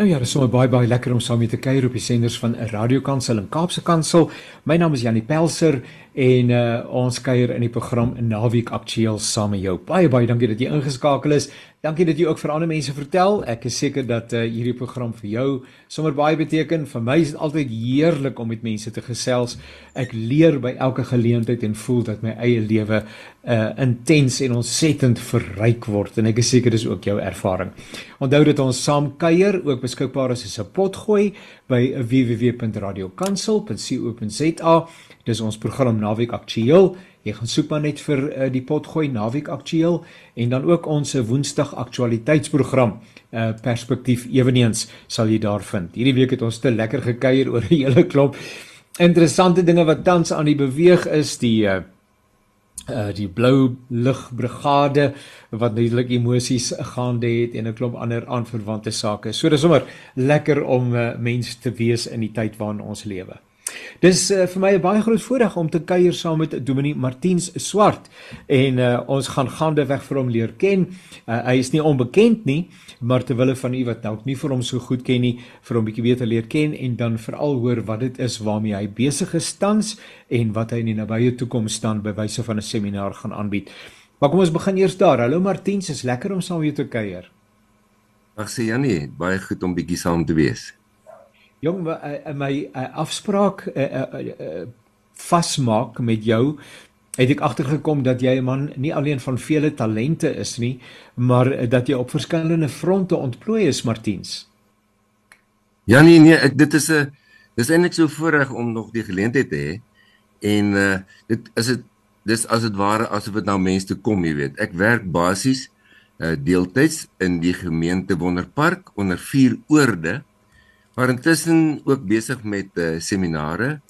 Nou ja, dit is sommer baie baie lekker om saam met te kuier op die senders van 'n radiokansel en Kaapse Kansel. My naam is Janie Pelser en uh, ons kuier in die program Naweek Aktueel saam met jou. Baie baie dankie dat jy ingeskakel is. Dankie dat jy ook vir ander mense vertel. Ek is seker dat uh, hierdie program vir jou sommer baie beteken. Vir my is dit altyd heerlik om met mense te gesels. Ek leer by elke geleentheid en voel dat my eie lewe uh intens en ontsettend verryk word en ek is seker dis ook jou ervaring. Onthou dat ons saam kuier ook beskikbaar is as 'n potgooi by www.radiokansel.co.za. Dis ons program Naweek Aktueel. Jy gaan soek maar net vir uh, die potgooi naweek aktueel en dan ook ons woensdag aktualiteitsprogram uh perspektief eweneens sal jy daar vind. Hierdie week het ons te lekker gekuier oor 'n hele klop interessante dinge wat tans aan die beweeg is die uh uh die blou ligbrigade wat natuurlik emosies gaande het en 'n klomp ander aanverwante sake. So dis sommer lekker om uh, mense te wees in die tyd waarin ons lewe. Dis uh, vir my 'n baie groot voorreg om te kuier saam met Dominee Martiens Swart en uh, ons gaan gaande weg vir hom leer ken. Uh, hy is nie onbekend nie, maar terwyl hulle van u wat dalk nie vir hom so goed ken nie, vir hom bietjie beter leer ken en dan veral hoor wat dit is waarmee hy besig is tans en wat hy in die nabye toekoms staan by wyse van 'n seminar gaan aanbied. Maar kom ons begin eers daar. Hallo Martiens, is lekker om saam met jou te kuier. Ag sê Janie, baie goed om bietjie saam te wees. Jong, my, uh, my uh, afspraak uh, uh, uh, vasmaak met jou het ek agtergekom dat jy 'n man nie alleen van vele talente is nie, maar uh, dat jy op verskillende fronte ontplooi is, Martiens. Ja nee nee, ek, dit is 'n dis eintlik so voorreg om nog die geleentheid te hê. En uh dit is dit dis as dit ware asof dit nou mense toe kom, jy weet. Ek werk basies uh deeltyds in die gemeente Wonderpark onder vier oorde maar intussen ook besig met uh, seminare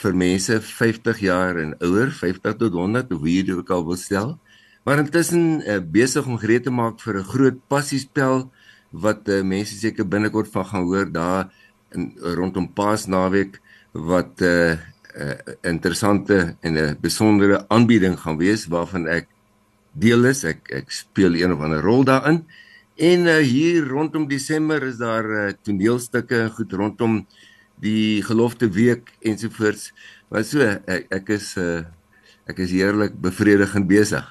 vir mense 50 jaar en ouer, 50 tot 100 of wie jy ook al wil stel. Maar intussen uh, besig om gereed te maak vir 'n groot passiespel wat uh, mense seker binnekort van gaan hoor daar in rondom Paasnaweek wat 'n uh, uh, interessante en 'n besondere aanbieding gaan wees waarvan ek deel is. Ek ek speel een of ander rol daarin. En uh, hier rondom Desember is daar uh, toneelstukke goed rondom die gelofte week ensovoorts. Maar so ek, ek is uh, ek is heerlik bevredigend besig.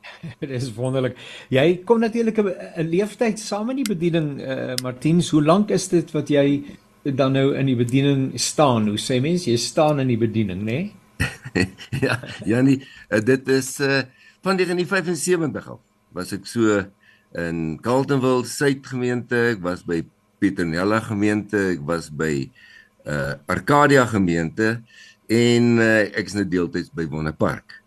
Dit is wonderlik. Jy kom natuurlik 'n leeftyd saam in die bediening uh, Martiens. Hoe lank is dit wat jy dan nou in die bediening staan? Hoe sê mense jy staan in die bediening, nê? Nee? ja, Janie, dit is uh, van 1975 af. Was ek so in Carltonville Suidgemeente, ek was by Pieternella gemeente, ek was by uh Arcadia gemeente en uh, ek is nou deeltyds by Wonderpark.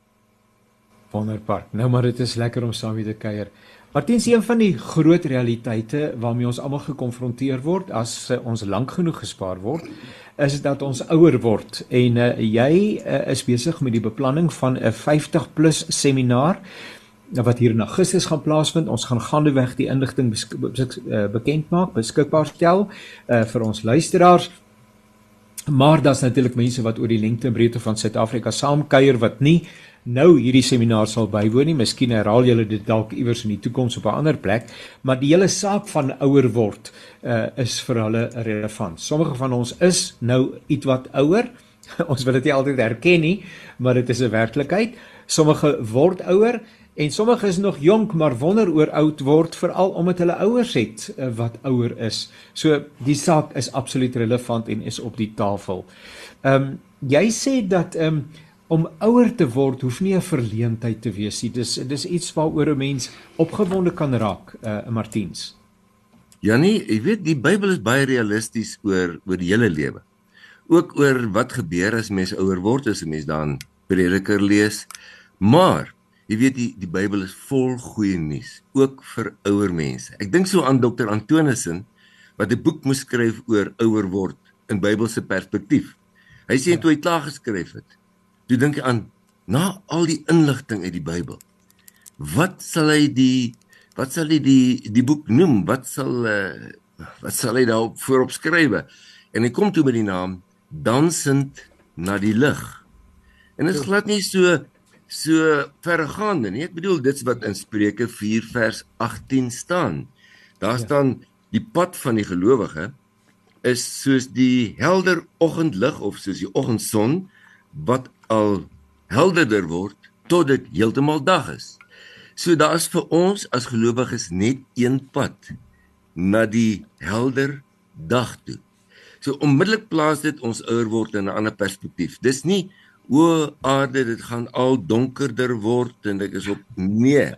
Wonderpark. Nou maar dit is lekker om saam met te kuier. Martiens, een van die groot realiteite waarmee ons almal gekonfronteer word as uh, ons lank genoeg gespaar word, is dat ons ouer word en uh, jy uh, is besig met die beplanning van 'n 50 plus seminar wat hier in Augustus gaan plaasvind. Ons gaan gaandeweg die inligting eh, bekend maak, beskikbaar stel uh vir ons luisteraars. Maar daar's natuurlik mense wat oor die lengte en breedte van Suid-Afrika saamkuier wat nie nou hierdie seminar sal bywoon nie. Miskien herhaal julle dit dalk iewers in die toekoms op 'n ander plek, maar die hele saak van ouer word uh is vir hulle relevant. Sommige van ons is nou ietwat ouer. ons wil dit nie altyd erken nie, maar dit is 'n werklikheid. Sommige word ouer En sommige is nog jonk maar wonder oor oud word veral omdat hulle ouers het uh, wat ouer is. So die saak is absoluut relevant en is op die tafel. Ehm um, jy sê dat ehm um, om ouer te word hoef nie 'n verleentheid te wees nie. Dis dis iets waaroor 'n mens opgewonde kan raak, uh Martiens. Janie, jy weet die Bybel is baie realisties oor oor die hele lewe. Ook oor wat gebeur as mens ouer word as 'n mens dan Prediker lees. Maar Jy weet die die Bybel is vol goeie nuus, ook vir ouer mense. Ek dink so aan Dr. Antonissen wat 'n boek moes skryf oor ouer word in Bybelse perspektief. Hy sê toe hy klaar geskryf het, toe dink hy aan na al die inligting uit die Bybel. Wat sal hy die wat sal hy die die boek noem? Wat sal uh, wat sal hy daarop voorop skryf? En hy kom toe met die naam Dansend na die lig. En dit is glad nie so so vergaande nie. Ek bedoel dit's wat in Spreuke 4 vers 18 staan. Daar ja. staan die pad van die gelowige is soos die helder oggendlig of soos die oggendson wat al helderder word tot dit heeltemal dag is. So daar's vir ons as gelowiges net een pad na die helder dag toe. So onmiddellik plaas dit ons ouer word in 'n ander perspektief. Dis nie o aarde dit gaan al donkerder word en ek is op nee.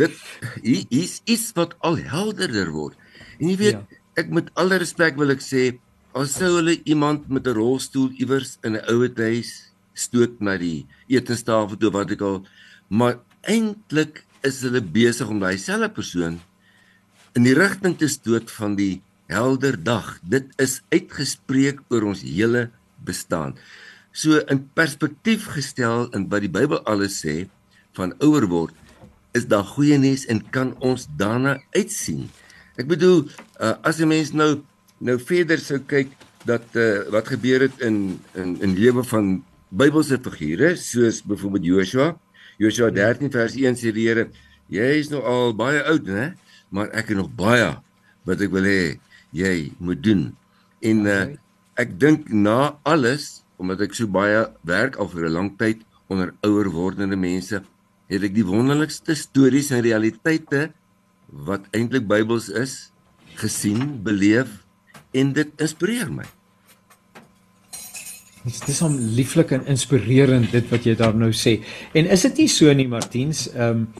Dit hier is iets wat al helderder word. En jy weet, ja. ek met alle respek wil ek sê, as sou hulle iemand met 'n rolstoel iewers in 'n ouer huis stoot na die etenstafel toe wat ek al maar eintlik is hulle besig om daai selfde persoon in die rigting te stoot van die helder dag. Dit is uitgespreek oor ons hele bestaan. So in perspektief gestel in wat die Bybel alles sê van ouer word, is daar goeie nuus en kan ons daarna uitsien. Ek bedoel uh, as 'n mens nou nou verder sou kyk dat uh, wat gebeur het in in in lewe van Bybelse figure soos byvoorbeeld Joshua. Joshua 13 vers 1 sê die Here, jy is nou al baie oud, né? Maar ek het nog baie wat ek wil hê jy moet doen. En uh, ek dink na alles omdat ek so baie werk al vir 'n lang tyd onder ouer wordende mense, het ek die wonderlikste stories en realiteite wat eintlik Bybels is, gesien, beleef en dit inspireer my. Dit is om lieflik en inspirerend dit wat jy daar nou sê. En is dit nie so nie Martiens, ehm um,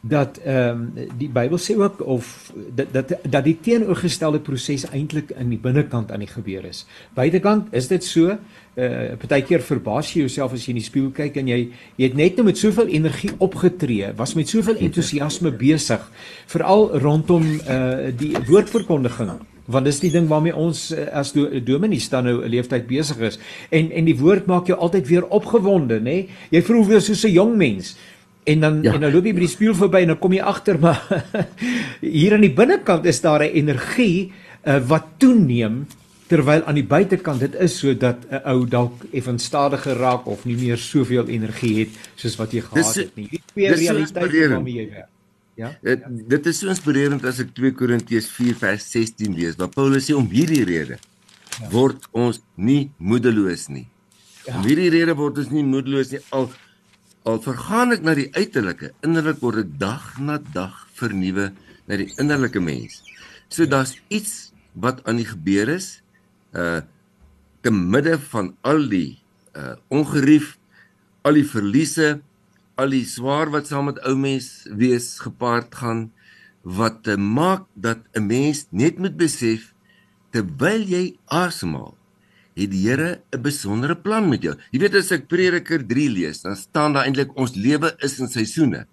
dat ehm um, die Bybel sê ook of dat dat dat die teenoorgestelde proses eintlik in die binnekant aan die gebeur is. Buitekant is dit so, uh partykeer verbaas jy jouself as jy in die spieël kyk en jy jy het net nou met soveel energie opgetree, was met soveel entoesiasme besig, veral rondom uh die woordverkondiging want dis die ding waarmee ons uh, as do, dominees dan nou 'n leeftyd besig is en en die woord maak jou altyd weer opgewonde nê jy voel weer soos 'n jong mens en dan ja. en dan loop jy by die spieël verby en dan kom jy agter maar hier aan die binnekant is daar 'n energie uh, wat toeneem terwyl aan die buitekant dit is sodat 'n ou dalk effens stadiger raak of nie meer soveel energie het soos wat jy gehad dis, het nie. Die twee realiteite waarmee jy werk. Ja. Dit, dit is so inspirerend as ek 2 Korintiërs 4 vers 16 lees waar Paulus sê om hierdie rede ja. word ons nie moedeloos nie. Ja. Om hierdie rede word ons nie moedeloos nie al al vergaan ek na die uiterlike, innerlik word ek dag na dag vernuwe na die innerlike mens. So daar's iets wat aan die gebeur is uh te midde van al die uh ongerief, al die verliese, al die swaar wat saam met ou mens wees gepaard gaan wat te maak dat 'n mens net moet besef terwyl jy asemhaal het die Here 'n besondere plan met jou. Jy weet as ek Prediker 3 lees, dan staan daar eintlik ons lewe is in seisoene.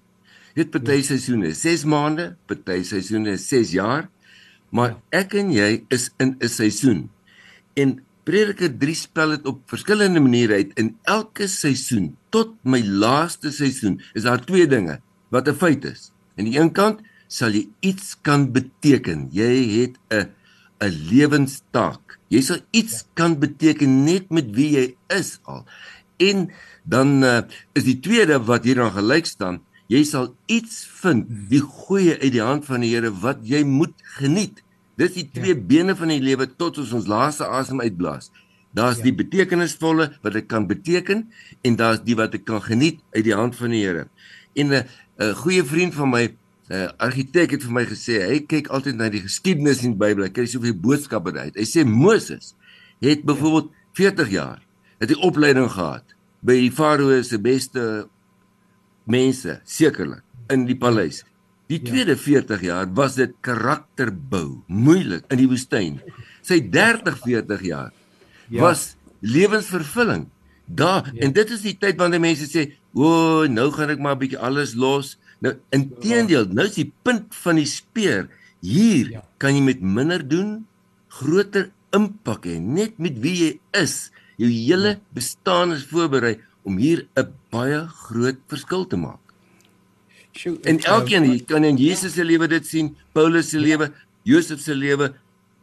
Jy weet party ja. seisoene is 6 maande, party seisoene is 6 jaar, maar ek en jy is in 'n seisoen. En Prediker 3 spel dit op verskillende maniere uit in elke seisoen tot my laaste seisoen is daar twee dinge wat 'n feit is. Aan die een kant sal jy iets kan beteken. Jy het 'n 'n lewenstaak. Jy sal iets kan beteken net met wie jy is al. En dan uh, is die tweede wat hier dan gelyk staan, jy sal iets vind, die goeie uit die hand van die Here wat jy moet geniet. Dis die twee ja. bene van die lewe tot ons ons laaste asem uitblaas. Daar's ja. die betekenisvolle wat ek kan beteken en daar's die wat ek kan geniet uit die hand van die Here. En 'n 'n goeie vriend van my, 'n uh, argitek het vir my gesê, hy kyk altyd na die geskiedenis in die Bybel. Hy kry soveel boodskappe uit. Hy sê Moses het byvoorbeeld 40 jaar het hy opleiding gehad by die farao se beste mense, sekerlik in die paleis. Die ja. tweede ja. 40 jaar was dit karakterbou, moeilik in die woestyn. Sy 30 40 jaar ja. was lewensvervulling. Daar ja. en dit is die tyd wanneer mense sê, "O, nou gaan ek maar 'n bietjie alles los." Nou inteendeel, nou is die punt van die speer. Hier ja. kan jy met minder doen, groter impak hê net met wie jy is. Jou hele ja. bestaan is voorberei om hier 'n baie groot verskil te maak. Sjoe, en elkeen jy kan in Jesus se lewe dit sien, Paulus se lewe, Josef se lewe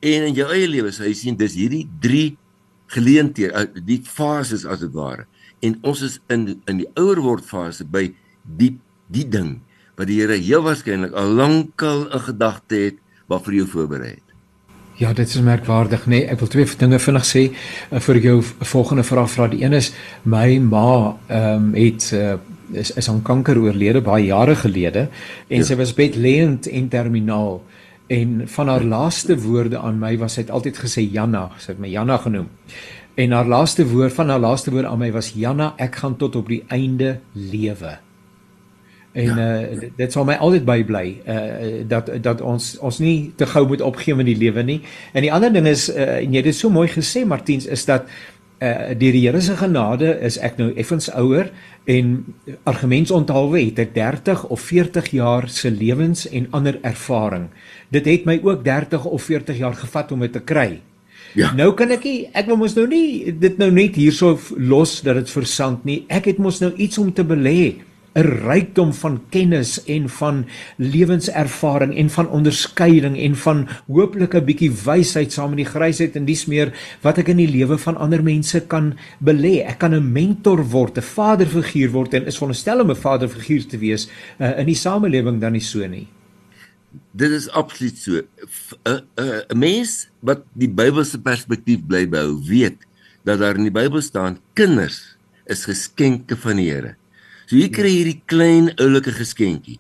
en in jou eie lewe sou jy sien dis hierdie drie geleenthede, die fases as dit ware. En ons is in in die ouer word fase by die die ding wat die Here heel waarskynlik al lankal in gedagte het waarvoor jy voorberei het. Ja, dit is merkwaardig, nee. Ek wil twee dinge vinnig sê uh, vir jou volgende vraag vra. Die een is my ma ehm um, het uh, is is aan kanker oorlede baie jare gelede en ja. sy was bedlêend en terminaal en van haar laaste woorde aan my was sy het altyd gesê Janna, sy het my Janna genoem. En haar laaste woord van haar laaste woord aan my was Janna, ek gaan tot op die einde lewe. En ja. uh dit sal my altyd bybly uh dat dat ons ons nie te gou moet opgee met die lewe nie. En die ander ding is uh en jy het dit so mooi gesê Martiens is dat uh deur die Here se genade is ek nou effens ouer en argumentsonthalwe het ek 30 of 40 jaar se lewens en ander ervaring. Dit het my ook 30 of 40 jaar gevat om dit te kry. Ja. Nou kan ek nie ek wil mos nou nie dit nou net hierso los dat dit versand nie. Ek het mos nou iets om te belê. 'n rykdom van kennis en van lewenservaring en van onderskeiding en van hooplik 'n bietjie wysheid saam met die grysheid en dis meer wat ek in die lewe van ander mense kan belê. Ek kan 'n mentor word, 'n vaderfiguur word en is veronderstel om 'n vaderfiguur te wees uh, in die samelewing dan nie so nie. Dit is absoluut so. 'n mens wat die Bybelse perspektief bly behou, weet dat daar in die Bybel staan kinders is geskenke van die Here. So jy kry hierdie klein oulike geskenkie.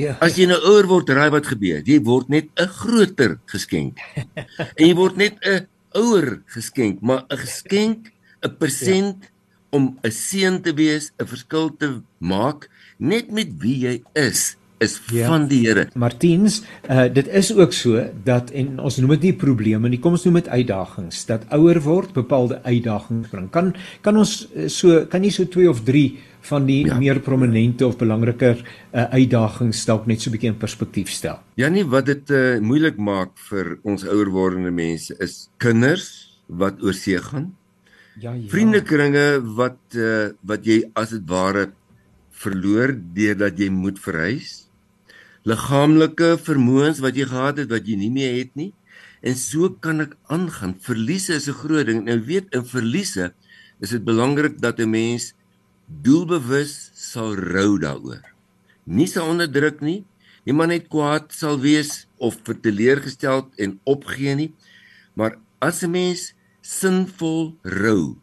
Ja. As jy nou ouer word, raai wat gebeur? Jy word net 'n groter geskenk. en jy word net 'n ouer geskenk, maar 'n geskenk, 'n persent ja. om 'n seun te wees, 'n verskil te maak net met wie jy is is ja. van die Here. Martiens, uh, dit is ook so dat en ons noem dit nie probleme nie, kom ons noem dit uitdagings. Dat ouer word bepaalde uitdagings bring. Kan kan ons eh, so kan jy so 2 of 3 van die ja. meer prominente of belangriker uh, uitdagings dalk net so 'n bietjie in perspektief stel. Ja nee, wat dit uh, moeilik maak vir ons ouer wordende mense is kinders wat oor see gaan. Ja ja. Vriendekringe wat uh, wat jy as dit ware verloor deurdat jy moet verhuis. Liggaamlike vermoëns wat jy gehad het wat jy nie meer het nie. En so kan ek aangaan. Verliese is 'n groot ding. Nou weet in verliese is dit belangrik dat 'n mens doelbewus sal rou daaroor. Nie sal onderdruk nie, nie maar net kwaad sal wees of verteleergesteld en opgee nie, maar as 'n mens sinvol rou,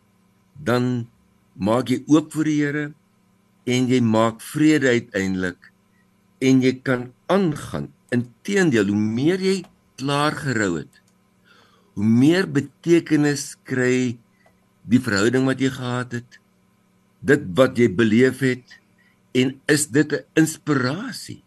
dan maak jy oop vir die Here en jy maak vrede uiteindelik en jy kan aangaan. Inteendeel, hoe meer jy klaar gerou het, hoe meer betekenis kry die verhouding wat jy gehad het dit wat jy beleef het en is dit 'n inspirasie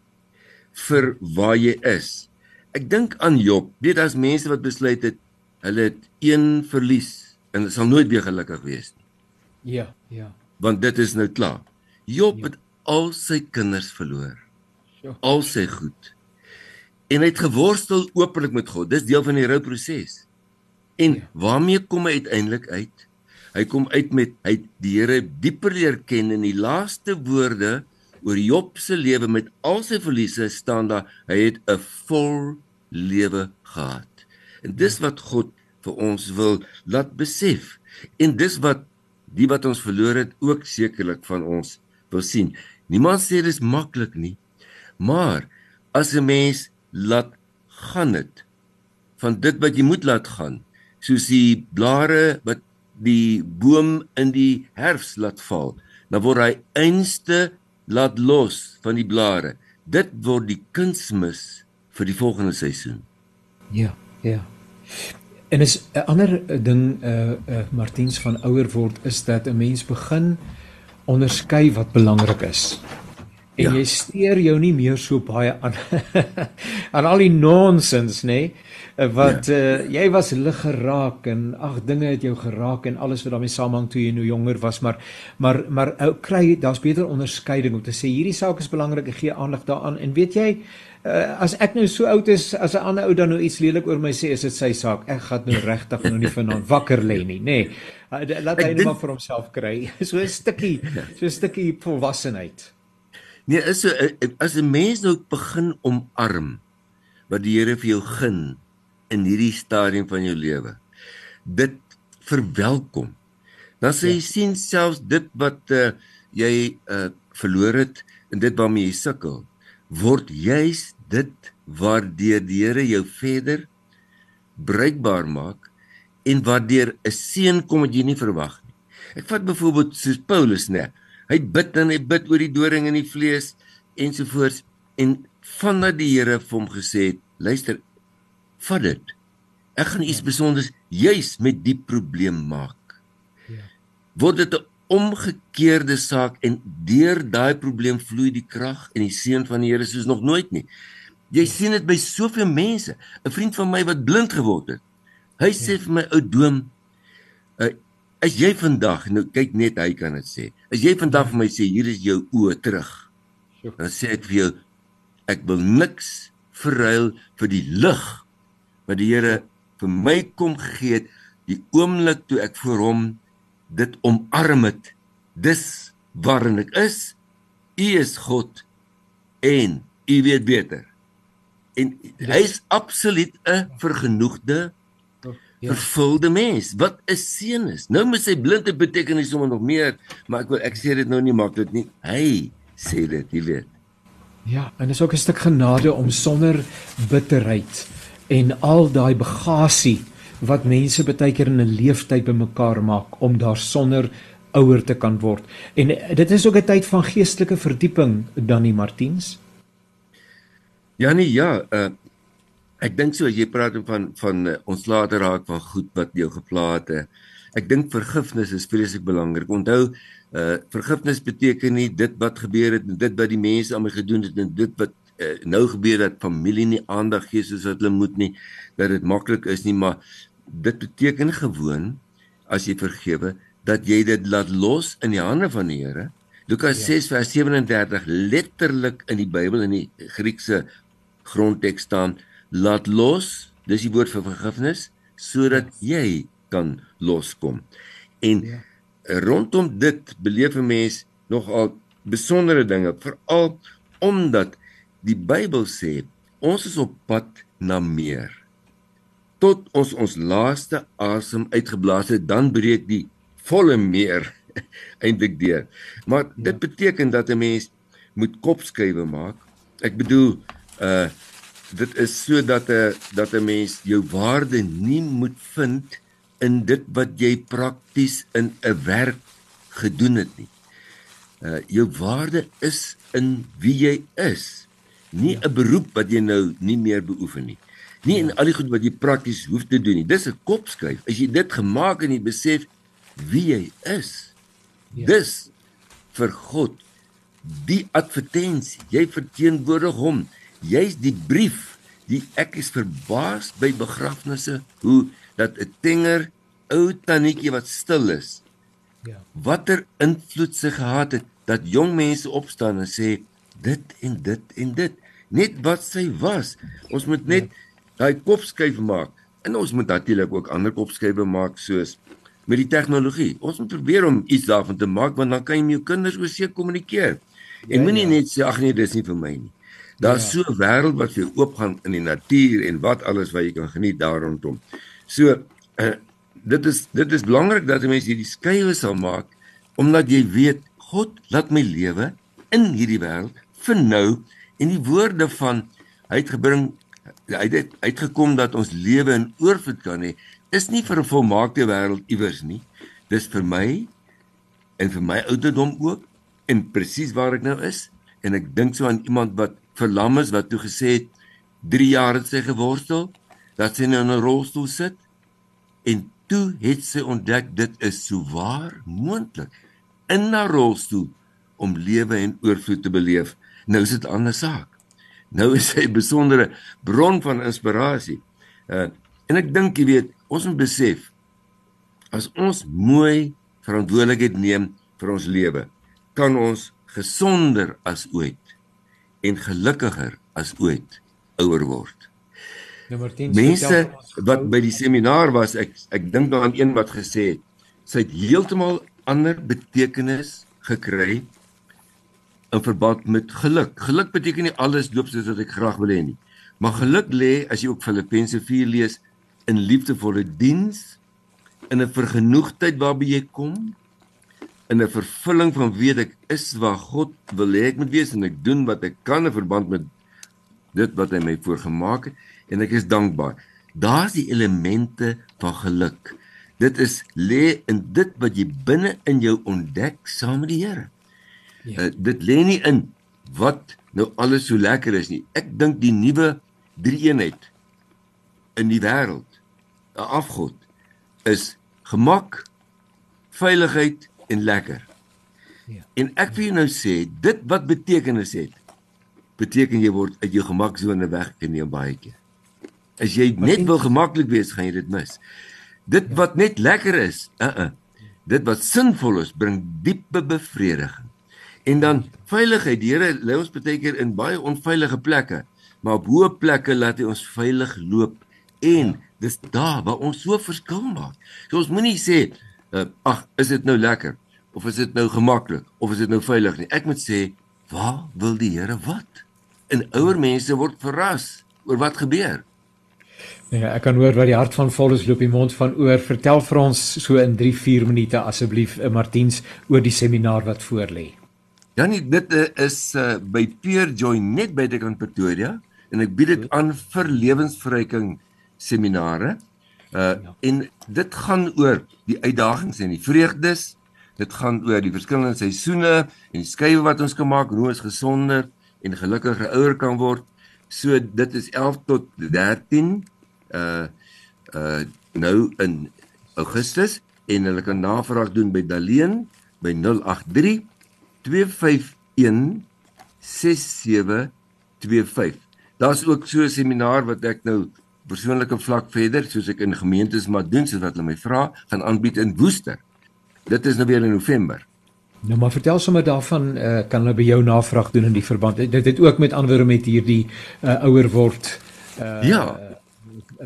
vir waar jy is. Ek dink aan Job. Weet as mense wat besluit het hulle het een verlies en hulle sal nooit weer gelukkig wees nie. Ja, ja. Want dit is nou klaar. Job ja. het al sy kinders verloor. Ja. Al sy goed. En hy het geworstel openlik met God. Dis deel van die rouproses. En ja. waarmee kom hy uiteindelik uit? Hy kom uit met hy die Here dieper leer ken in die laaste woorde oor Job se lewe met al sy verliese staan daar hy het 'n vol lewe gehad. En dis wat God vir ons wil laat besef. En dis wat die wat ons verloor het ook sekerlik van ons wil sien. Niemand sê dis maklik nie. Maar as 'n mens laat gaan dit van dit wat jy moet laat gaan, soos die blare wat die boom in die herfs laat val, dan word hy einste laat los van die blare. Dit word die kunsmis vir die volgende seisoen. Ja, ja. En is 'n ander ding uh eh, uh eh, Martiens van ouer word is dat 'n mens begin onderskei wat belangrik is. En ja. jy steur jou nie meer so baie aan aan al die nonsens, nê? Nee? Eh, wat ja. uh, jy was lig geraak en ag dinge het jou geraak en alles wat daarmee saamhang toe jy nou jonger was maar maar maar ou kry daar's beter onderskeiding om te sê hierdie saak is belangrik ek gee aandag daaraan en weet jy uh, as ek nou so oud is as 'n ander ou dan nou iets lelik oor my sê is dit sy saak ek gaan nou regtig nou nie vanaand wakker lê nie nê nee. uh, laat hy net maar vir homself kry so 'n stukkie so 'n stukkie volwassenheid nee is so as 'n mens nou begin omarm wat die Here vir jou gun in hierdie stadium van jou lewe. Dit verwelkom. Dan sê jy ja. sien selfs dit wat uh, jy uh, verloor het en dit waarmee jy sukkel, word juis dit waardeur die Here jou verder bruikbaar maak en waardeur 'n seën kom wat jy nie verwag nie. Ek vat byvoorbeeld soos Paulus, né? Hy bid en hy bid oor die doring in die vlees ensovoorts en vandat die Here vir hom gesê het, luister, vat dit. Ek gaan iets ja. besonders juis met die probleem maak. Ja. Word dit 'n omgekeerde saak en deur daai probleem vloei die krag en die seën van die Here soos nog nooit nie. Jy sien dit by soveel mense. 'n Vriend van my wat blind geword het. Hy ja. sê vir my ou doom, uh, as jy vandag nou kyk net hy kan dit sê. As jy vandag vir my sê hier is jou oë terug. Dan sê ek vir jou ek wil niks verruil vir die lig wat die Here vir my kom gee het die oomblik toe ek voor hom dit omarm het dis waarin ek is u is God en u weet beter en hy is absoluut 'n vergenoegde Ja. vervulde mens wat 'n seën is. Nou moet sy blinde beteken nie sommer nog meer, maar ek wil ek sê dit nou nie maak dit nie. Hy sê dit, jy weet. Ja, en dis ook 'n stuk genade om sonder bitterheid en al daai bagasie wat mense baie keer in 'n leeftyd bymekaar maak om daar sonder ouer te kan word. En dit is ook 'n tyd van geestelike verdieping, Danny Martiens. Ja nee, ja, uh, ek dink so as jy praat van van ons later raak van goed wat jou geplaat het. Ek dink vergifnis is vreeslik belangrik. Onthou, uh vergifnis beteken nie dit wat gebeur het en dit wat die mense aan my gedoen het en dit wat uh, nou gebeur dat familie nie aandag gee soos wat hulle moet nie, dat dit maklik is nie, maar dit beteken gewoon as jy vergewe dat jy dit laat los in die hande van die Here. Lukas ja. 6 vers 37 letterlik in die Bybel in die Griekse grondteks staan laat los, dis die woord vir vergifnis sodat ja. jy kan loskom. En ja. rondom dit beleef 'n mens nogal besondere dinge, veral omdat die Bybel sê ons is op pad na meer tot ons ons laaste asem uitgeblaas het, dan breek die volle meer eintlik deur. Maar dit ja. beteken dat 'n mens moet kopskuive maak. Ek bedoel uh dit is sodat 'n dat 'n mens jou waarde nie moet vind in dit wat jy prakties in 'n werk gedoen het nie. Uh jou waarde is in wie jy is, nie 'n ja. beroep wat jy nou nie meer beoefen nie. Nie in al die goed wat jy prakties hoef te doen nie. Dis 'n kopskuif. As jy dit gemaak en jy besef wie jy is. Ja. Dis vir God die advertensie. Jy verteenwoordig hom. Jy's die brief. Die ek is verbaas by begrafnisse hoe dat 'n tenger ou tannetjie wat stil is. Ja. Watter invloed sy gehad het dat jong mense opstaan en sê dit en dit en dit. Net wat sy was. Ons moet net ja daai kopskuif maak. En ons moet natuurlik ook ander kopskuive maak soos met die tegnologie. Ons moet probeer om iets daarvan te maak want dan kan jy met jou kinders oor see kommunikeer. En ja, moenie ja. net sê ag nee, dis nie vir my nie. Daar's ja. so 'n wêreld wat vir jou oopgaan in die natuur en wat alles wat jy kan geniet daar rondom. So uh, dit is dit is belangrik dat mense hierdie skuwe sal maak omdat jy weet God laat my lewe in hierdie wêreld vir nou en die woorde van hy het gebring hy het uitgekom dat ons lewe in oorvloed kan hê is nie vir 'n volmaakte wêreld iewers nie dis vir my en vir my ouderdom ook en presies waar ek nou is en ek dink so aan iemand wat verlam is wat toe gesê het 3 jaar het sy geworstel dat sy nou in 'n rolstoel sit. En toe het sy ontdek dit is so waar moontlik in 'n rolstoel om lewe en oorvloed te beleef. Nou is dit 'n ander saak. Nou is hy 'n besondere bron van inspirasie. Uh en ek dink jy weet, ons moet besef as ons mooi verantwoordelikheid neem vir ons lewe, kan ons gesonder as ooit en gelukkiger as ooit ouer word. Nommer 10 Mense wat by die seminaar was, ek ek dink nou aan een wat gesê het, sy het heeltemal ander betekenis gekry in verband met geluk. Geluk beteken nie alles loop soos wat ek graag wil hê nie. Maar geluk lê as jy ook Filippense 4 lees in liefdevolle diens, in 'n vergenoegdheid waarby jy kom, in 'n vervulling van weet ek is waar God wil hê ek moet wees en ek doen wat ek kan in verband met dit wat hy my voorgemaak het en ek is dankbaar. Daar's die elemente van geluk. Dit is lê in dit wat jy binne in jou ontdek saam met die Here. Ja. Uh, dit lê nie in wat nou alles so lekker is nie. Ek dink die nuwe drie-eenheid in die wêreld, 'n afgod, is gemak, veiligheid en lekker. Ja. En ek wil nou sê, dit wat betekenis het, beteken jy word uit jou gemaksone weggeneem baie keer. As jy net wil gemaklik wees, gaan jy dit mis. Dit wat net lekker is, uh uh. Dit wat sinvol is, bring diepe bevrediging. En dan veiligheid. Die Here lê ons baie keer in baie onveilige plekke, maar op hoë plekke laat hy ons veilig loop. En dis daar waar ons so verskil maak. So ons moenie sê, uh, ag, is dit nou lekker of is dit nou gemaklik of is dit nou veilig nie. Ek moet sê, waar wil die Here wat? En ouer mense word verras oor wat gebeur. Ja, ek kan hoor wat die hart van Paulus loop die mond van oor. Vertel vir ons so in 3-4 minute asseblief, uh, Martiens, oor die seminaar wat voorlê. Janie, dit uh, is uh, by Peer Joy net by die kant Pretoria en ek bied dit aan vir lewensverryking seminare. Uh ja. en dit gaan oor die uitdagings en die vreugdes. Dit gaan oor die verskillende seisoene en die skuwe wat ons kan maak, hoe ons gesonder en gelukkiger ouer kan word. So dit is 11 tot 13 uh uh nou in Augustus en hulle kan navraag doen by Daleen by 083 Daar's ook so 'n seminaar wat ek nou persoonlike vlak verder soos ek in gemeentes maar doen soos wat hulle my vra gaan aanbied in Woester. Dit is nou weer in November. Nou maar vertel sommer daarvan uh, kan hulle by jou navraag doen in die verband. Dit het ook met anderwoorde met hierdie uh, ouer word uh, ja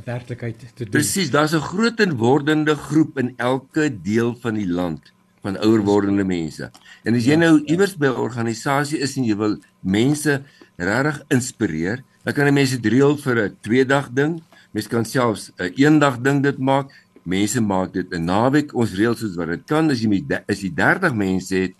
werklikheid te doen. Presies, daar's 'n groot en wordende groep in elke deel van die land van ouer wordende mense. En as jy ja, nou ja. iewers by 'n organisasie is en jy wil mense regtig inspireer, dan kan jy mense driel vir 'n twee dag ding. Mense kan selfs 'n een dag ding dit maak. Mense maak dit 'n naweek. Ons reël soos wat dit kan as jy met as jy 30 mense het,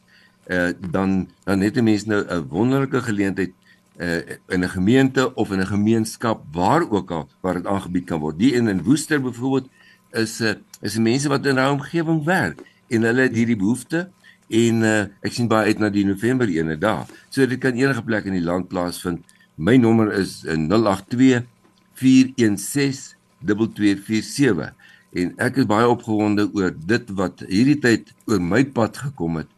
uh, dan dan het 'n mens nou 'n wonderlike geleentheid uh, in 'n gemeente of in 'n gemeenskap waar ook al waar dit aangebied kan word. Die in in Woester byvoorbeeld is 'n uh, is mense wat in 'n omgewing werk en hulle het hierdie behoefte en uh, ek sien baie uit na die November ene dag. So dit kan enige plek in die land plaasvind. My nommer is 082 416 2247 en ek is baie opgewonde oor dit wat hierdie tyd oor my pad gekom het.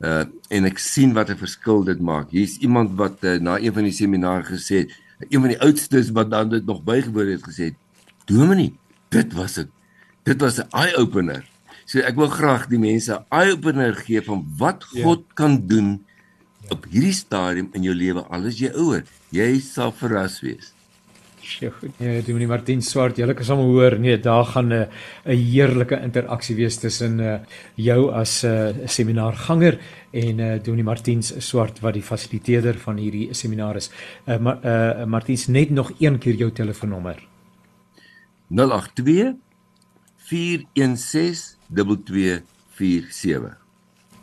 Uh en ek sien wat 'n verskil dit maak. Hier's iemand wat uh, na een van die seminare gesê het, een van die oudstes wat dan dit nog bygewoon het gesê, "Dominee, dit was 'n dit was 'n eye opener." So ek wil graag die mense eye-opener gee van wat ja. God ja. kan doen op hierdie stadium in jou lewe al is jy ouer. Jy sal verras wees. Ja, goed. Ja, die meneer Martin Swart, julle kan sommer hoor, nee, daar gaan 'n 'n heerlike interaksie wees tussen uh, jou as 'n uh, seminaarganger en uh, Dominee Martin Swart wat die fasiliteerder van hierdie seminar is. Uh, maar uh, Martin, net nog een keer jou telefoonnommer. 082 416 2247.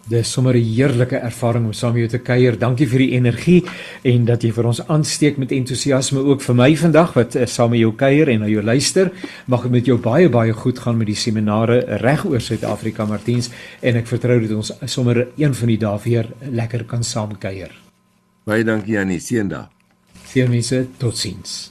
Dis sommer 'n heerlike ervaring om saam met jou te kuier. Dankie vir die energie en dat jy vir ons aansteek met entoesiasme ook vir my vandag wat uh, saam met jou kuier en na jou luister. Mag dit met jou baie baie goed gaan met die seminare reg oor Suid-Afrika Martiens en ek vertrou dat ons sommer een van die dae weer lekker kan saam kuier. Baie dankie Annie, seëndag. Seënmense, totsiens.